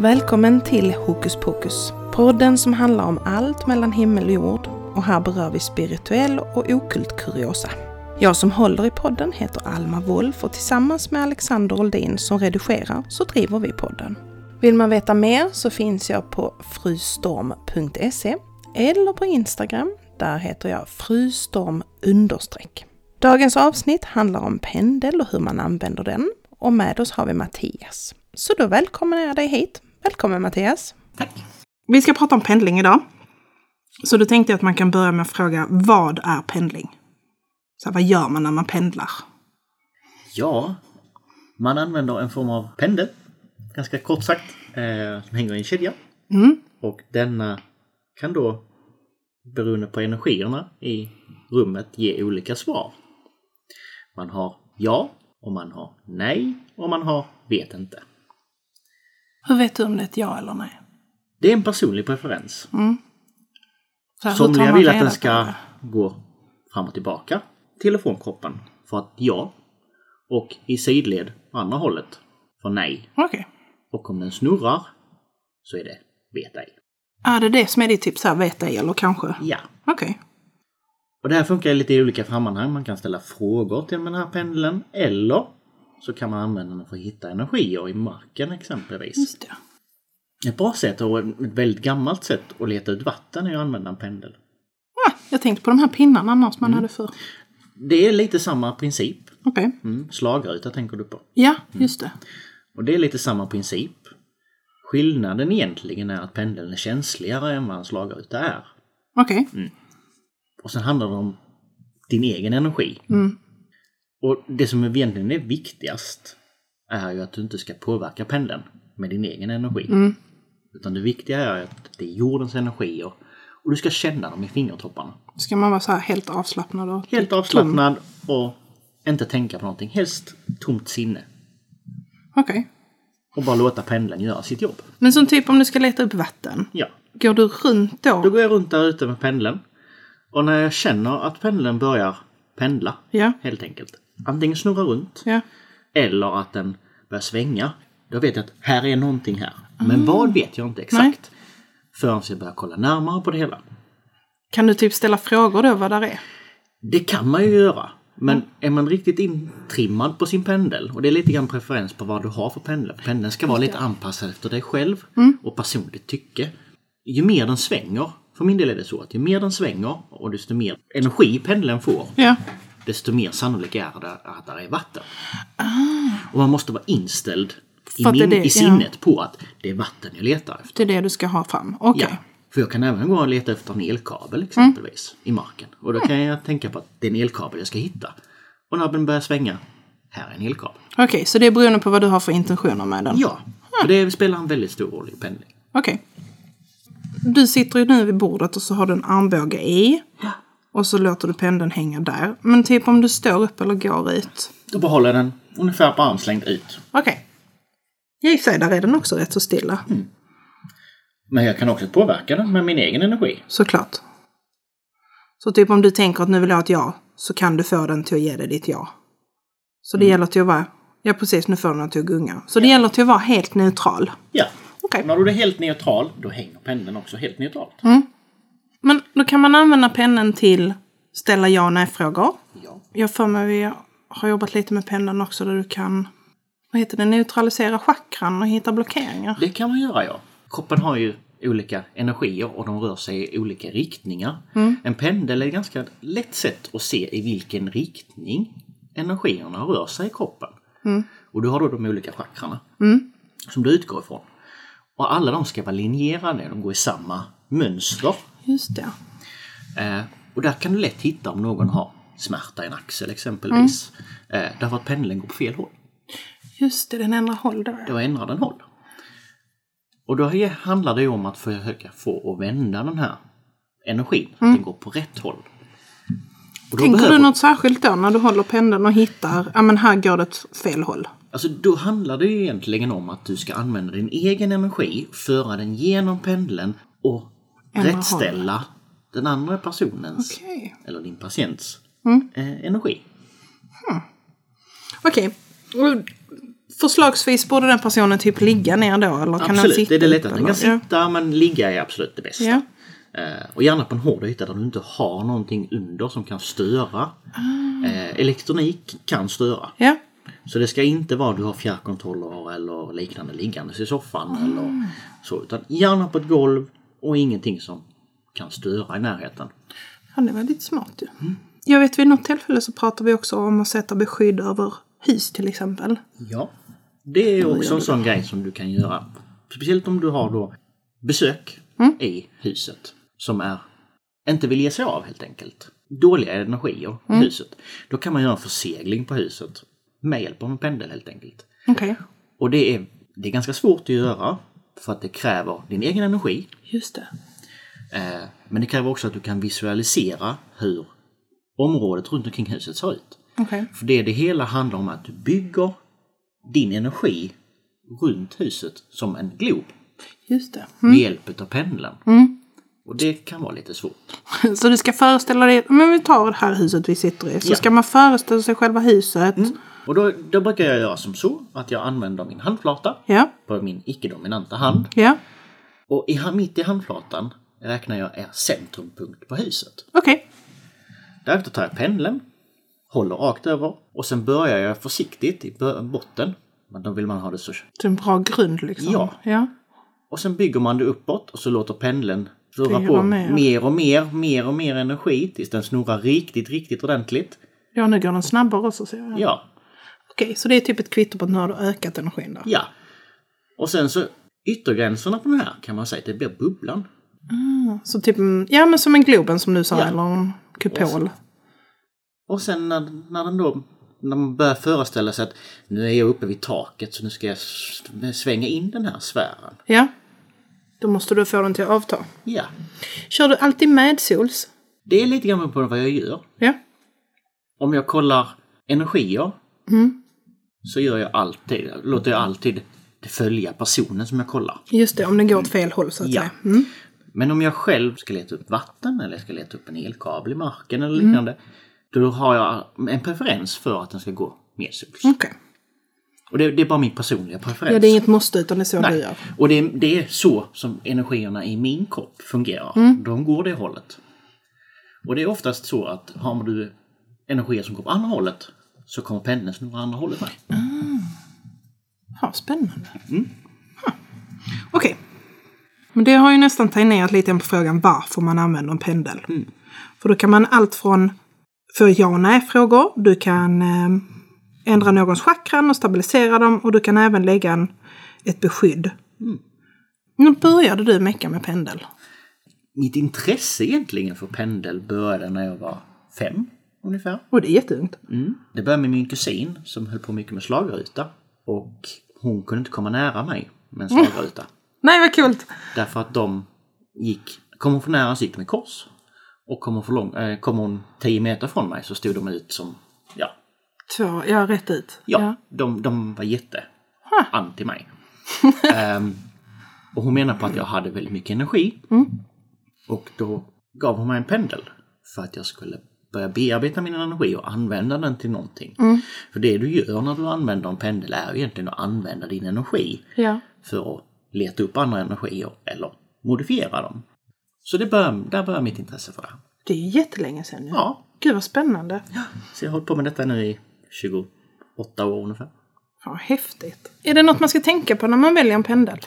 Välkommen till Hokus Pokus. Podden som handlar om allt mellan himmel och jord och här berör vi spirituell och okult kuriosa. Jag som håller i podden heter Alma Wolf och tillsammans med Alexander Oldin som redigerar så driver vi podden. Vill man veta mer så finns jag på frustorm.se eller på Instagram. Där heter jag frustorm understreck. Dagens avsnitt handlar om pendel och hur man använder den och med oss har vi Mattias. Så då välkomnar jag dig hit. Välkommen Mattias! Tack! Vi ska prata om pendling idag. Så då tänkte jag att man kan börja med att fråga vad är pendling? Så här, vad gör man när man pendlar? Ja, man använder en form av pendel, ganska kort sagt, eh, som hänger i en kedja. Mm. Och denna kan då, beroende på energierna i rummet, ge olika svar. Man har ja, och man har nej, och man har vet inte. Hur vet du om det är ett ja eller nej? Det är en personlig preferens. Så hur tar Somliga vill att den ska gå fram och tillbaka till och från kroppen för att ja. Och i sidled andra hållet för nej. Okej. Och om den snurrar så är det vet ej. Är det det som är ditt tips här, vet ej eller kanske? Ja. Okej. Och det här funkar lite i olika sammanhang. Man kan ställa frågor till den här pendeln eller så kan man använda den för att hitta energier i marken exempelvis. Just det. Ett bra sätt och ett väldigt gammalt sätt att leta ut vatten är att använda en pendel. Ah, jag tänkte på de här pinnarna annars man hade förr. Det är lite samma princip. Okej. Mm, slagruta tänker du på. Ja, just det. Och det är lite samma princip. Skillnaden egentligen är att pendeln är känsligare än vad en slagruta är. Okej. Och sen handlar det om din egen energi. Mm. Och det som egentligen är viktigast är ju att du inte ska påverka pendeln med din egen energi. Mm. Utan det viktiga är att det är jordens energier och du ska känna dem i fingertopparna. Ska man vara så här helt avslappnad och Helt avslappnad och inte tänka på någonting. Helst tomt sinne. Okej. Och bara låta pendeln göra sitt jobb. Men som typ om du ska leta upp vatten. Ja. Går du runt då? Då går jag runt där ute med pendeln. Och när jag känner att pendeln börjar pendla, Ja. helt enkelt. Antingen snurra runt Ja. eller att den börjar svänga. Då vet jag att här är någonting här. Men vad vet jag inte exakt. Förrän jag börjar kolla närmare på det hela. Kan du typ ställa frågor då vad där är? Det kan man ju göra. Men är man riktigt intrimmad på sin pendel och det är lite grann preferens på vad du har för pendel. Pendeln ska vara lite anpassad efter dig själv och personligt tycke. Ju mer den svänger, för min del är det så att ju mer den svänger och desto mer energi pendeln får, Ja. desto mer sannolikt är det att det är vatten. Och man måste vara inställd i, min, det, i ja. sinnet på att det är vatten jag letar efter. Det är det du ska ha fram? Okej. Ja. För jag kan även gå och leta efter en elkabel exempelvis i marken. Och då kan jag tänka på att det är en elkabel jag ska hitta. Och när den börjar svänga, här är en elkabel. Okej, så det är beroende på vad du har för intentioner med den? Ja, för det spelar en väldigt stor roll i pendling. Okej. Du sitter ju nu vid bordet och så har du en armbåge i. Ja. Och så låter du pendeln hänga där. Men typ om du står upp eller går ut. Då behåller den ungefär på armslängd ut. Okej. Ja, i och för sig, där är den också rätt så stilla. Men jag kan också påverka den med min egen energi. Såklart. Så typ om du tänker att nu vill jag ha ett ja. Så kan du få den till att ge dig ditt ja. Så det gäller till att vara... Ja precis, nu får den till att gunga. Så det gäller till att vara helt neutral. Ja. Okej. När du är helt neutral, då hänger pendeln också helt neutralt. Men då kan man använda pendeln till ställa ja och nej-frågor. Ja. Jag för mig vi har jobbat lite med pendeln också där du kan vad heter det, neutralisera chakran och hitta blockeringar. Det kan man göra, ja. Kroppen har ju olika energier och de rör sig i olika riktningar. En pendel är ett ganska lätt sätt att se i vilken riktning energierna rör sig i kroppen. Och du har då de olika chakrarna som du utgår ifrån. Och alla de ska vara linjerade, de går i samma mönster. Just det. Eh, och där kan du lätt hitta om någon har smärta i en axel exempelvis. Eh, därför att pendeln går på fel håll. Just det, den ändrar håll då. Då ändrar den håll. Och då handlar det ju om att försöka få att vända den här energin. Att den går på rätt håll. Och Tänker behöver- du något särskilt då när du håller pendeln och hittar, ja men här går det åt fel håll? Alltså då handlar det ju egentligen om att du ska använda din egen energi, föra den genom pendeln och Ändra rättställa den andra personens, Okej. eller din patients, Mm. eh, energi. Okej. Och Förslagsvis borde den personen typ ligga ner då eller kan Absolut, sitta det är det lättaste. Den kan sitta men ligga är absolut det bästa. Ja. Eh, och gärna på en hård yta där du inte har någonting under som kan störa. Eh, elektronik kan störa. Ja. Så det ska inte vara du har fjärrkontroller eller liknande liggandes i soffan Ah. eller så. Utan gärna på ett golv och ingenting som kan störa i närheten. ja, det var lite smart ju. Jag vet vid något tillfälle så pratar vi också om att sätta beskydd över hus till exempel. Ja. Det är också en sån grej som du kan göra. Speciellt om du har då besök Mm. i huset som är inte vill ge sig av helt enkelt. Dåliga energier Mm. i huset. Då kan man göra en försegling på huset med hjälp av en pendel helt enkelt. Okej. Och det är, det är ganska svårt att göra för att det kräver din egen energi. Just det. Eh, men det kräver också att du kan visualisera hur området runt omkring huset ser ut. Okej. För det det hela handlar om att du bygger din energi runt huset som en glob Just det. med hjälp av pendeln. Mm. Och det kan vara lite svårt. Så du ska föreställa dig, men vi tar det här huset vi sitter i. Så Ja. ska man föreställa sig själva huset. Och då, då brukar jag göra som så att jag använder min handflata Ja. på min icke-dominanta hand. Ja. Och i, mitt i handflatan räknar jag är centrumpunkt på huset. Okej. Därefter tar jag pendeln, håller rakt över och sen börjar jag försiktigt i botten. Men då vill man ha det så. Det är en bra grund liksom. Ja. Ja. Och sen bygger man det uppåt och så låter pendeln snurra på mer. mer och mer, mer och mer energi tills den snurrar riktigt, riktigt ordentligt. Ja, nu går den snabbare också ser jag. Ja, Okej, så det är typ ett kvitto på att nu har du ökat energin där. ja. Och sen så yttergränserna på den här kan man säga att det blir bubblan. Så typ, mm, ja men som en Globen som du sa, Ja. eller en kupol. Och sen när, när den då när man börjar föreställa sig att nu är jag uppe vid taket så nu ska jag svänga in den här sfären. Ja. Då måste du få den till att avta. Ja, Kör du alltid med sols? det är lite grann på vad jag gör. Ja. Om jag kollar energier Mm. så gör jag alltid, låter jag alltid det följa personen som jag kollar. Just det, om den går åt fel håll så att Ja. säga. Mm. Men om jag själv ska leta upp vatten eller ska leta upp en elkabel i marken eller Mm. Då har jag en preferens för att den ska gå med sols. Okej. Och det, det är bara min personliga preferens. Ja, det är inget måste utan det är så du Nej. gör. Och det är, det är så som energierna i min kropp fungerar. Mm. De går det hållet. Och det är oftast så att har du energier som går på andra hållet så kommer pendeln snurra andra hållet med. Ja, spännande. Ha. Okej. Men det har ju nästan tangerat lite på frågan varför man använder en pendel. För då kan man allt från få ja och nej-frågor, du kan eh, ändra någons chakran och stabilisera dem och du kan även lägga en, ett beskydd. När började du mecka med pendel? Mitt intresse egentligen för pendel började när jag var fem ungefär. Och det är jätteungt. Mm. Det började med min kusin som höll på mycket med slagruta. Och hon kunde inte komma nära mig med en slagruta. Nej, vad kul! Därför att de gick, kom hon för nära så gick de i kors. Och kom hon, för lång, eh, kom hon 10 meter från mig så stod de ut som, ja, Två, ja, rätt ut. ja, De, de var jätte anti mig. Ehm, och hon menar på att jag hade väldigt mycket energi. Och då gav hon mig en pendel för att jag skulle börja bearbeta min energi och använda den till någonting. För det du gör när du använder en pendel är egentligen att använda din energi Ja. för att leta upp andra energier eller modifiera dem. Så det bör, där börjar mitt intresse för det. Det är jättelänge sedan ju. Ja, Gud vad spännande. så jag har hållit på med detta nu i 28 år ungefär. Ja, häftigt. Är det något man ska tänka på när man väljer en pendel?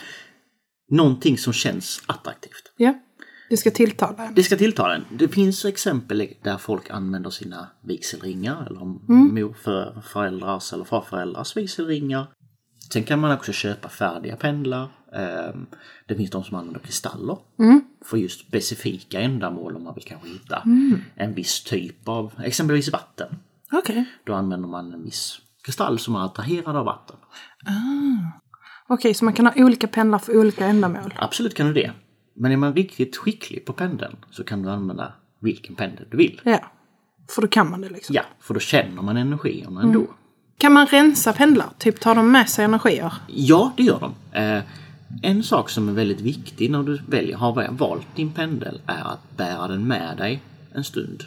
Någonting som känns attraktivt. Ja. Det ska tilltala en. Det ska tilltala en. Det finns exempel där folk använder sina vigselringar eller morföräldrars eller farföräldrars vigselringar. Sen kan man också köpa färdiga pendlar. Ehm, Det finns de som använder kristaller för just specifika ändamål om man vill kanske hitta en viss typ av, exempelvis vatten. Okej. Då använder man en viss kristall som är attraherad av vatten. Okej, så man kan ha olika pendlar för olika ändamål. Absolut kan du det. Men är man riktigt skicklig på pendeln så kan du använda vilken pendel du vill. Ja. För då kan man det liksom. Ja, för då känner man energierna ändå. Kan man rensa pendlar? Typ tar de med sig energier? Ja, det gör de. Eh, En sak som är väldigt viktig när du väljer, har valt din pendel är att bära den med dig en stund.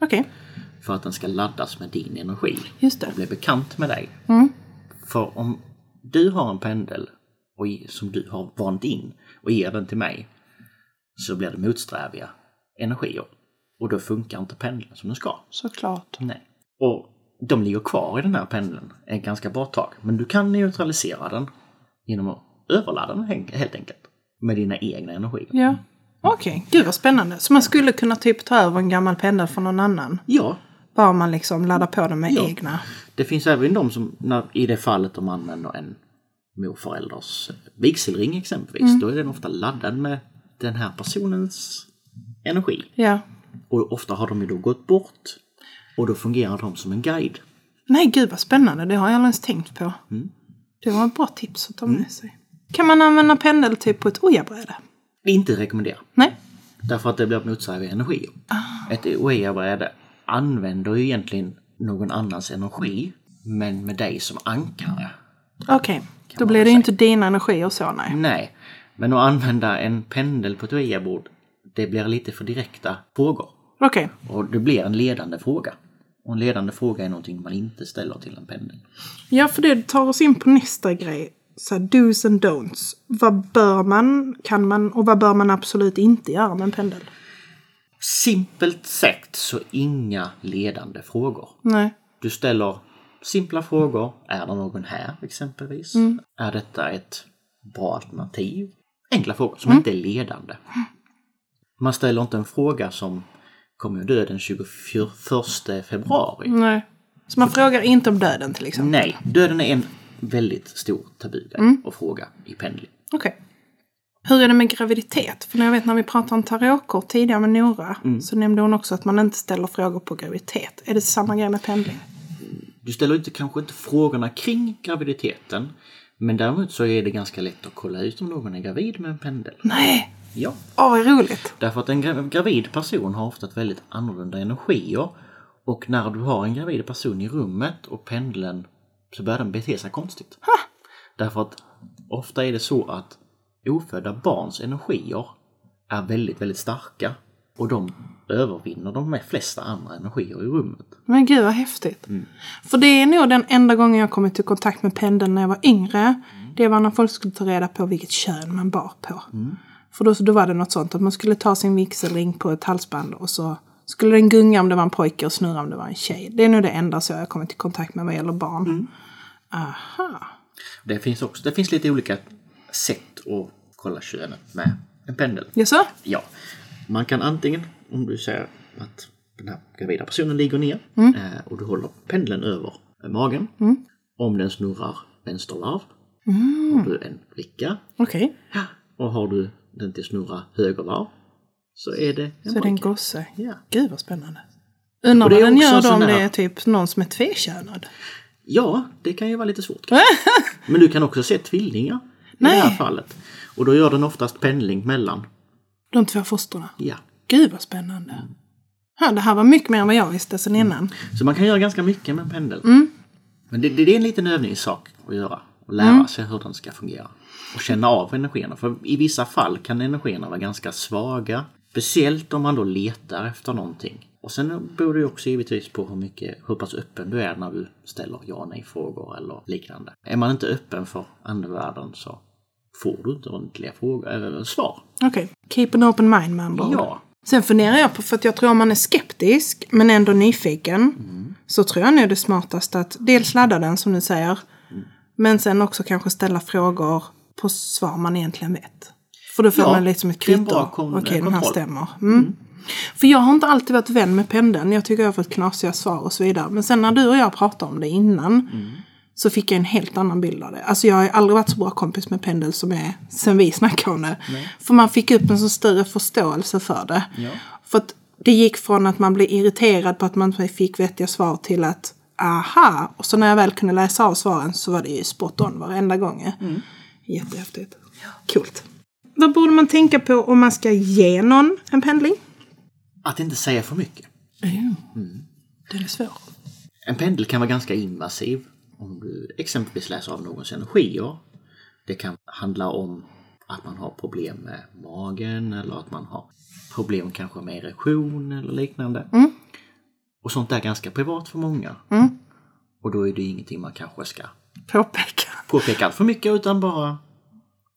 Okej, För att den ska laddas med din energi. just det. Och bli bekant med dig. För om du har en pendel och, som du har vant in och ger den till mig så blir det motsträviga energier. Och då funkar inte pendeln som den ska. Såklart. Nej. Och de ligger kvar i den här pendeln ett ganska bra tag. Men du kan neutralisera den genom att överladda den helt enkelt. Med dina egna energier. Ja. Okej, gud vad spännande. Så man skulle kunna typ ta över en gammal pendel från någon annan? Ja, Bara man liksom laddar på den med Ja. egna? det finns även de som, när, i det fallet de använder en morförälders vigselring exempelvis, då är den ofta laddad med den här personens energi. Ja. Och ofta har de ju då gått bort och då fungerar de som en guide. Nej, gud vad spännande. Det har jag aldrig ens tänkt på. Det var ett bra tips att ta med sig. Kan man använda pendel typ på ett ojabräde? Det är inte rekommendera. Nej. Därför att det blir motsträviga energier. Ett OEA-bräde använder ju egentligen någon annans energi men med dig som ankare. Okej, då man blir det ju inte dina energier så nej. Nej, men att använda en pendel på ett OEA-bord det blir lite för direkta frågor. Okej, Och det blir en ledande fråga. Och en ledande fråga är någonting man inte ställer till en pendel. ja för det tar oss in på nästa grej. Så här, do's and don'ts. Vad bör man, kan man och vad bör man absolut inte göra med en pendel? Simpelt sagt så inga ledande frågor. Nej. Du ställer simpla frågor. Är det någon här exempelvis? Är detta ett bra alternativ? Enkla frågor som inte är ledande. Man ställer inte en fråga som kommer att dö den 24 februari. Nej. Så man frågar inte om döden till exempel? Nej, döden är en väldigt stor tabugrej att fråga i pendling. Okej. Hur är det med graviditet? För jag vet när vi pratade om tarotkort tidigare med Nora så nämnde hon också att man inte ställer frågor på graviditet. Är det samma grej med pendling? Du ställer inte, kanske inte frågorna kring graviditeten. Men däremot så är det ganska lätt att kolla ut om någon är gravid med en pendel. Nej! Ja, Åh, vad roligt! Därför att en gra- gravid person har ofta ett väldigt annorlunda energier. Och när du har en gravid person i rummet och pendeln så börjar den bete sig konstigt. Därför att ofta är det så att ofödda barns energier är väldigt, väldigt starka. Och de övervinner de flesta andra energier i rummet. Men gud vad häftigt. För det är nog den enda gången jag kommit i kontakt med pendeln när jag var yngre. Det var när folk skulle ta reda på vilket kön man bar på. För då, då var det något sånt att man skulle ta sin vigselring på ett halsband och så skulle den gunga om det var en pojke och snurra om det var en tjej. Det är nog det enda så jag har kommit i kontakt med vad gäller barn. Aha. Det finns, också, det finns lite olika sätt att kolla könet med en pendel. Jaså? Ja, man kan antingen, om du säger att den här gravida personen ligger ner eh, och du håller pendeln över magen. Om den snurrar vänstervarv har du en flicka. Okej. Och har du den till snurra högervarv så är det en Så är det en gosse. Ja. Gud vad spännande. Undrar det vad den gör då om det är typ någon som är tvekönad. ja, det kan ju vara lite svårt. Men du kan också se tvillingar i det här Nej. fallet. Och då gör den oftast pendling mellan. De två fosterna. Ja. Gud vad spännande. Ja, det här var mycket mer än vad jag visste sen innan. Så man kan göra ganska mycket med en pendel. Mm. Men det, det är en liten övningssak att göra. Och lära Mm. sig hur den ska fungera. Och känna av energierna. För i vissa fall kan energierna vara ganska svaga. Speciellt om man då letar efter någonting. Och sen beror det ju också givetvis på hur, mycket, hur pass öppen du är när du ställer ja och nej frågor eller liknande. Är man inte öppen för andevärlden så får du inte ordentliga frågor, eller svar. Okej, keep an open mind med andra. Ja, Sen funderar jag på, för att jag tror om man är skeptisk men ändå nyfiken. Så tror jag nu det smartaste att dels ladda den som du säger. Men sen också kanske ställa frågor på svar man egentligen vet. För då får Ja, man lite som ett kvitto. Okej, den här stämmer. Mm. För jag har inte alltid varit vän med pendeln. Jag tycker jag har fått knasiga svar och så vidare. Men sen när du och jag pratade om det innan. Så fick jag en helt annan bild av det. Alltså jag har aldrig varit så bra kompis med pendel som jag är sen vi snackade om det. För man fick upp en så större förståelse för det. Ja. För att det gick från att man blev irriterad på att man inte fick vettiga svar till att aha. Och så när jag väl kunde läsa av svaren så var det ju spot on varenda gång. Jättehäftigt. Coolt. Vad borde man tänka på om man ska ge någon en pendling? att inte säga för mycket. Den är svår. En pendel kan vara ganska invasiv. Om du exempelvis läser av någons energier. Det kan handla om att man har problem med magen eller att man har problem kanske med erektion eller liknande. Och sånt är ganska privat för många. Och då är det ingenting man kanske ska Påpeka. påpeka allt för mycket utan bara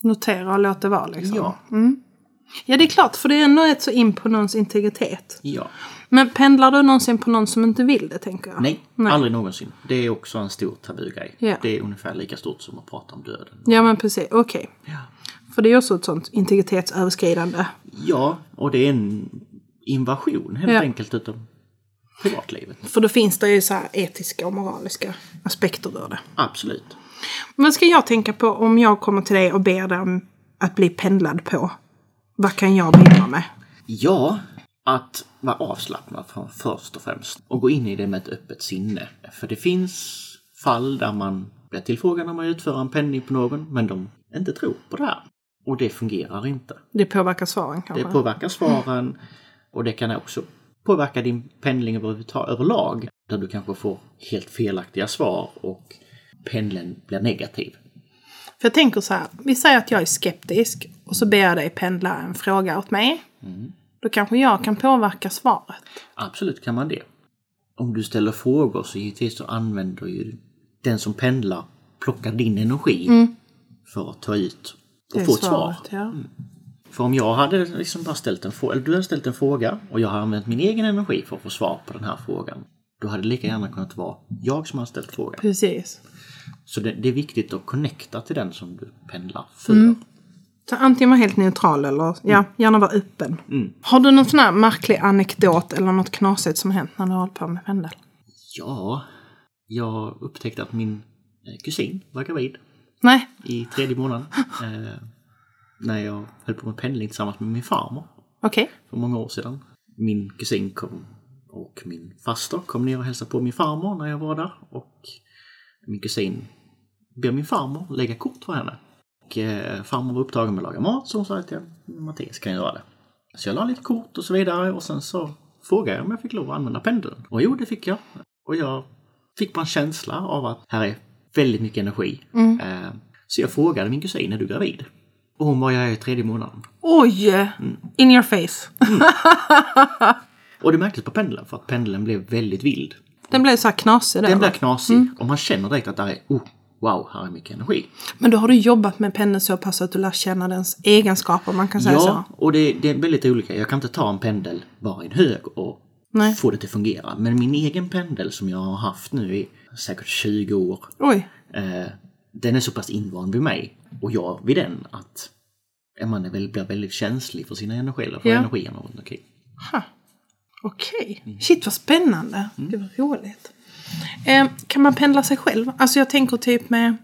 Notera och låta det vara liksom. ja, Ja, det är klart, för det är ändå ett så in på någons integritet. ja. Men pendlar du någonsin på någon som inte vill det, tänker jag? Nej, Nej. aldrig någonsin. Det är också en stor tabugrej. Ja. Det är ungefär lika stort som att prata om döden. Ja, men precis. Okej. Ja. För det är också ett sånt integritetsöverskridande. Ja, och det är en invasion helt Ja. enkelt utav privatlivet. För då finns det ju så etiska och moraliska aspekter ur det. Absolut. Vad ska jag tänka på om jag kommer till dig och ber dig att bli pendlad på? Vad kan jag bidra med? Ja, att vara avslappnad för- först och främst och gå in i det med ett öppet sinne. För det finns fall där man blir tillfrågad om man utför en penning på någon men de inte tror på det här. Och det fungerar inte. Det påverkar svaren Det kanske? påverkar svaren och det kan också påverka din pendling överlag. Där du kanske får helt felaktiga svar och pendeln blir negativ. För jag tänker så här, vi säger att jag är skeptisk och så ber jag dig pendla en fråga åt mig. Då kanske jag kan påverka svaret. Absolut kan man det. Om du ställer frågor så givetvis så använder ju den som pendlar plockar din energi för att ta ut och få ett svar. Ja. För om jag hade liksom bara ställt en fråga, eller du hade ställt en fråga och jag har använt min egen energi för att få svar på den här frågan. Då hade det lika gärna kunnat vara jag som har ställt frågan. Precis. Så det, det är viktigt att connecta till den som du pendlar för. Så antingen vara helt neutral eller ja, gärna vara öppen. Har du någon sån här märklig anekdot eller något knasigt som hänt när du har hållit på med pendel? Ja, jag upptäckte att min eh, kusin var gravid Nej? i tredje månaden. Eh, när jag höll på med pendling tillsammans med min farmor Okej. för många år sedan. Min kusin kom och min faster kom ner och hälsade på min farmor när jag var där. Och min kusin ber min farmor lägga kort för henne. Och eh, farmor var upptagen med att laga mat så hon sa att jag, Mattias kan göra det. Så jag la lite kort och så vidare och sen så frågade jag om jag fick lov att använda pendeln. Och jo, det fick jag. Och jag fick bara en känsla av att här är väldigt mycket energi. Eh, så jag frågade min kusin, är du gravid? Och hon var jag är i tredje månaden. Oj! In your face. Och det märktes på pendeln för att pendeln blev väldigt vild. Den blev så här knasig där. Den blir knasig och man känner direkt att det är oh, wow, här är mycket energi. Men då har du jobbat med pendeln så pass att du lär känna dens egenskaper, man kan säga Ja, så. och det, det är väldigt olika. Jag kan inte ta en pendel bara i en hög och Nej. få det att fungera. Men min egen pendel som jag har haft nu i säkert 20 år, Oj. eh, den är så pass invand vid mig och jag vid den att man är väl, blir väldigt känslig för sina energier, för Ja. energierna runt omkring. Ha. Okej. Shit vad spännande. Det var roligt. Eh, kan man pendla sig själv? Alltså jag tänker typ med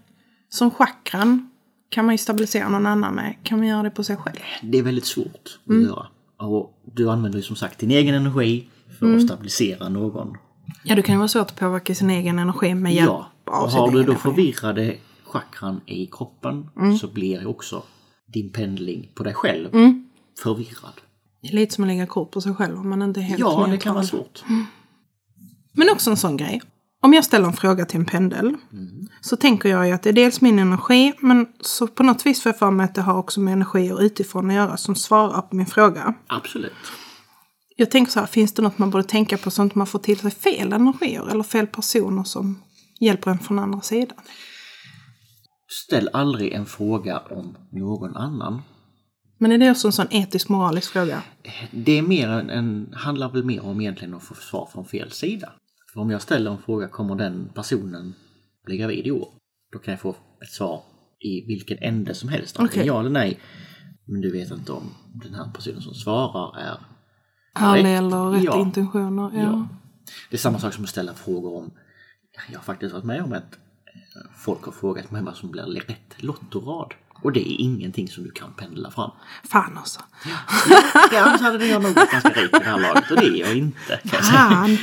som chakran. Kan man ju stabilisera någon annan med. Kan man göra det på sig själv? Det är väldigt svårt att göra. Och du använder ju som sagt din egen energi för att stabilisera någon. Ja, det kan ju vara svårt att påverka sin egen energi med hjälp Ja, av och sin har du då energi. förvirrade chakran i kroppen så blir ju också din pendling på dig själv förvirrad. Det är lite som att lägga kort på sig själv om man inte är helt Ja, det neutral. kan vara svårt. Men också en sån grej. Om jag ställer en fråga till en pendel Mm. så tänker jag ju att det är dels min energi men så på något vis får jag för mig att det har också med energier utifrån att göra som svarar på min fråga. Absolut. Jag tänker så här, finns det något man borde tänka på så att man får till sig fel energier eller fel personer som hjälper en från andra sidan? Ställ aldrig en fråga om någon annan. Men är det också en sån etisk moralisk fråga? Det är mer en, en, handlar väl mer om egentligen att få svar från fel sida. För om jag ställer en fråga, kommer den personen bli gravid i år? Då kan jag få ett svar i vilken ände som helst. Antingen Okej. ja eller nej. Men du vet inte om den här personen som svarar är Ärlig Rätt. eller rätt Ja. intentioner? Ja. Ja. Det är samma sak som att ställa frågor om... Jag har faktiskt varit med om att eh, folk har frågat mig vad som blir rätt lottorad. Och det är ingenting som du kan pendla fram. Fan alltså. Ja, annars hade jag nog varit ganska rik i det här laget och det är jag inte. Kan jag säga. Fan!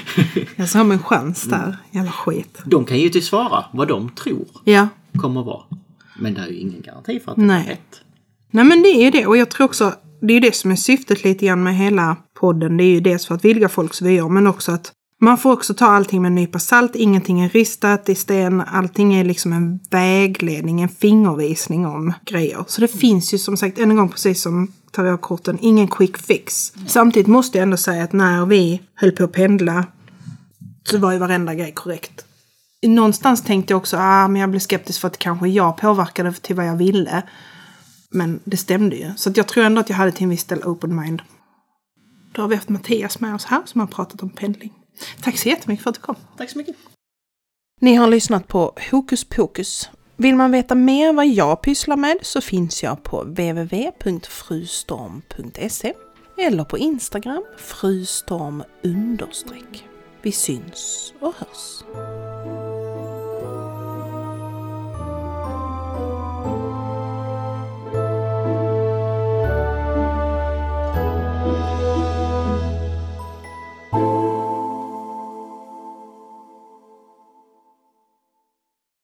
Jag sa min chans där. Jävla skit. De kan ju inte svara vad de tror Ja. kommer vara. Men det är ju ingen garanti för att det är Nej. rätt. Nej men det är ju det och jag tror också det är ju det som är syftet lite grann med hela podden. Det är ju dels för att vidga folks vyer men också att Man får också ta allting med en nypa salt. Ingenting är ristat i sten. Allting är liksom en vägledning, en fingervisning om grejer. Så det finns ju som sagt, än en gång precis som tarotkorten, ingen quick fix. Samtidigt måste jag ändå säga att när vi höll på att pendla så var ju varenda grej korrekt. Någonstans tänkte jag också ah, men jag blev skeptisk för att kanske jag påverkade till vad jag ville. Men det stämde ju. Så jag tror ändå att jag hade till en viss del open mind. Då har vi haft Mattias med oss här som har pratat om pendling. Tack så jättemycket för att du kom. Tack så mycket. Ni har lyssnat på Hokus Pokus. Vill man veta mer vad jag pysslar med så finns jag på www.frustorm.se eller på Instagram frustorm understreck. Vi syns och hörs.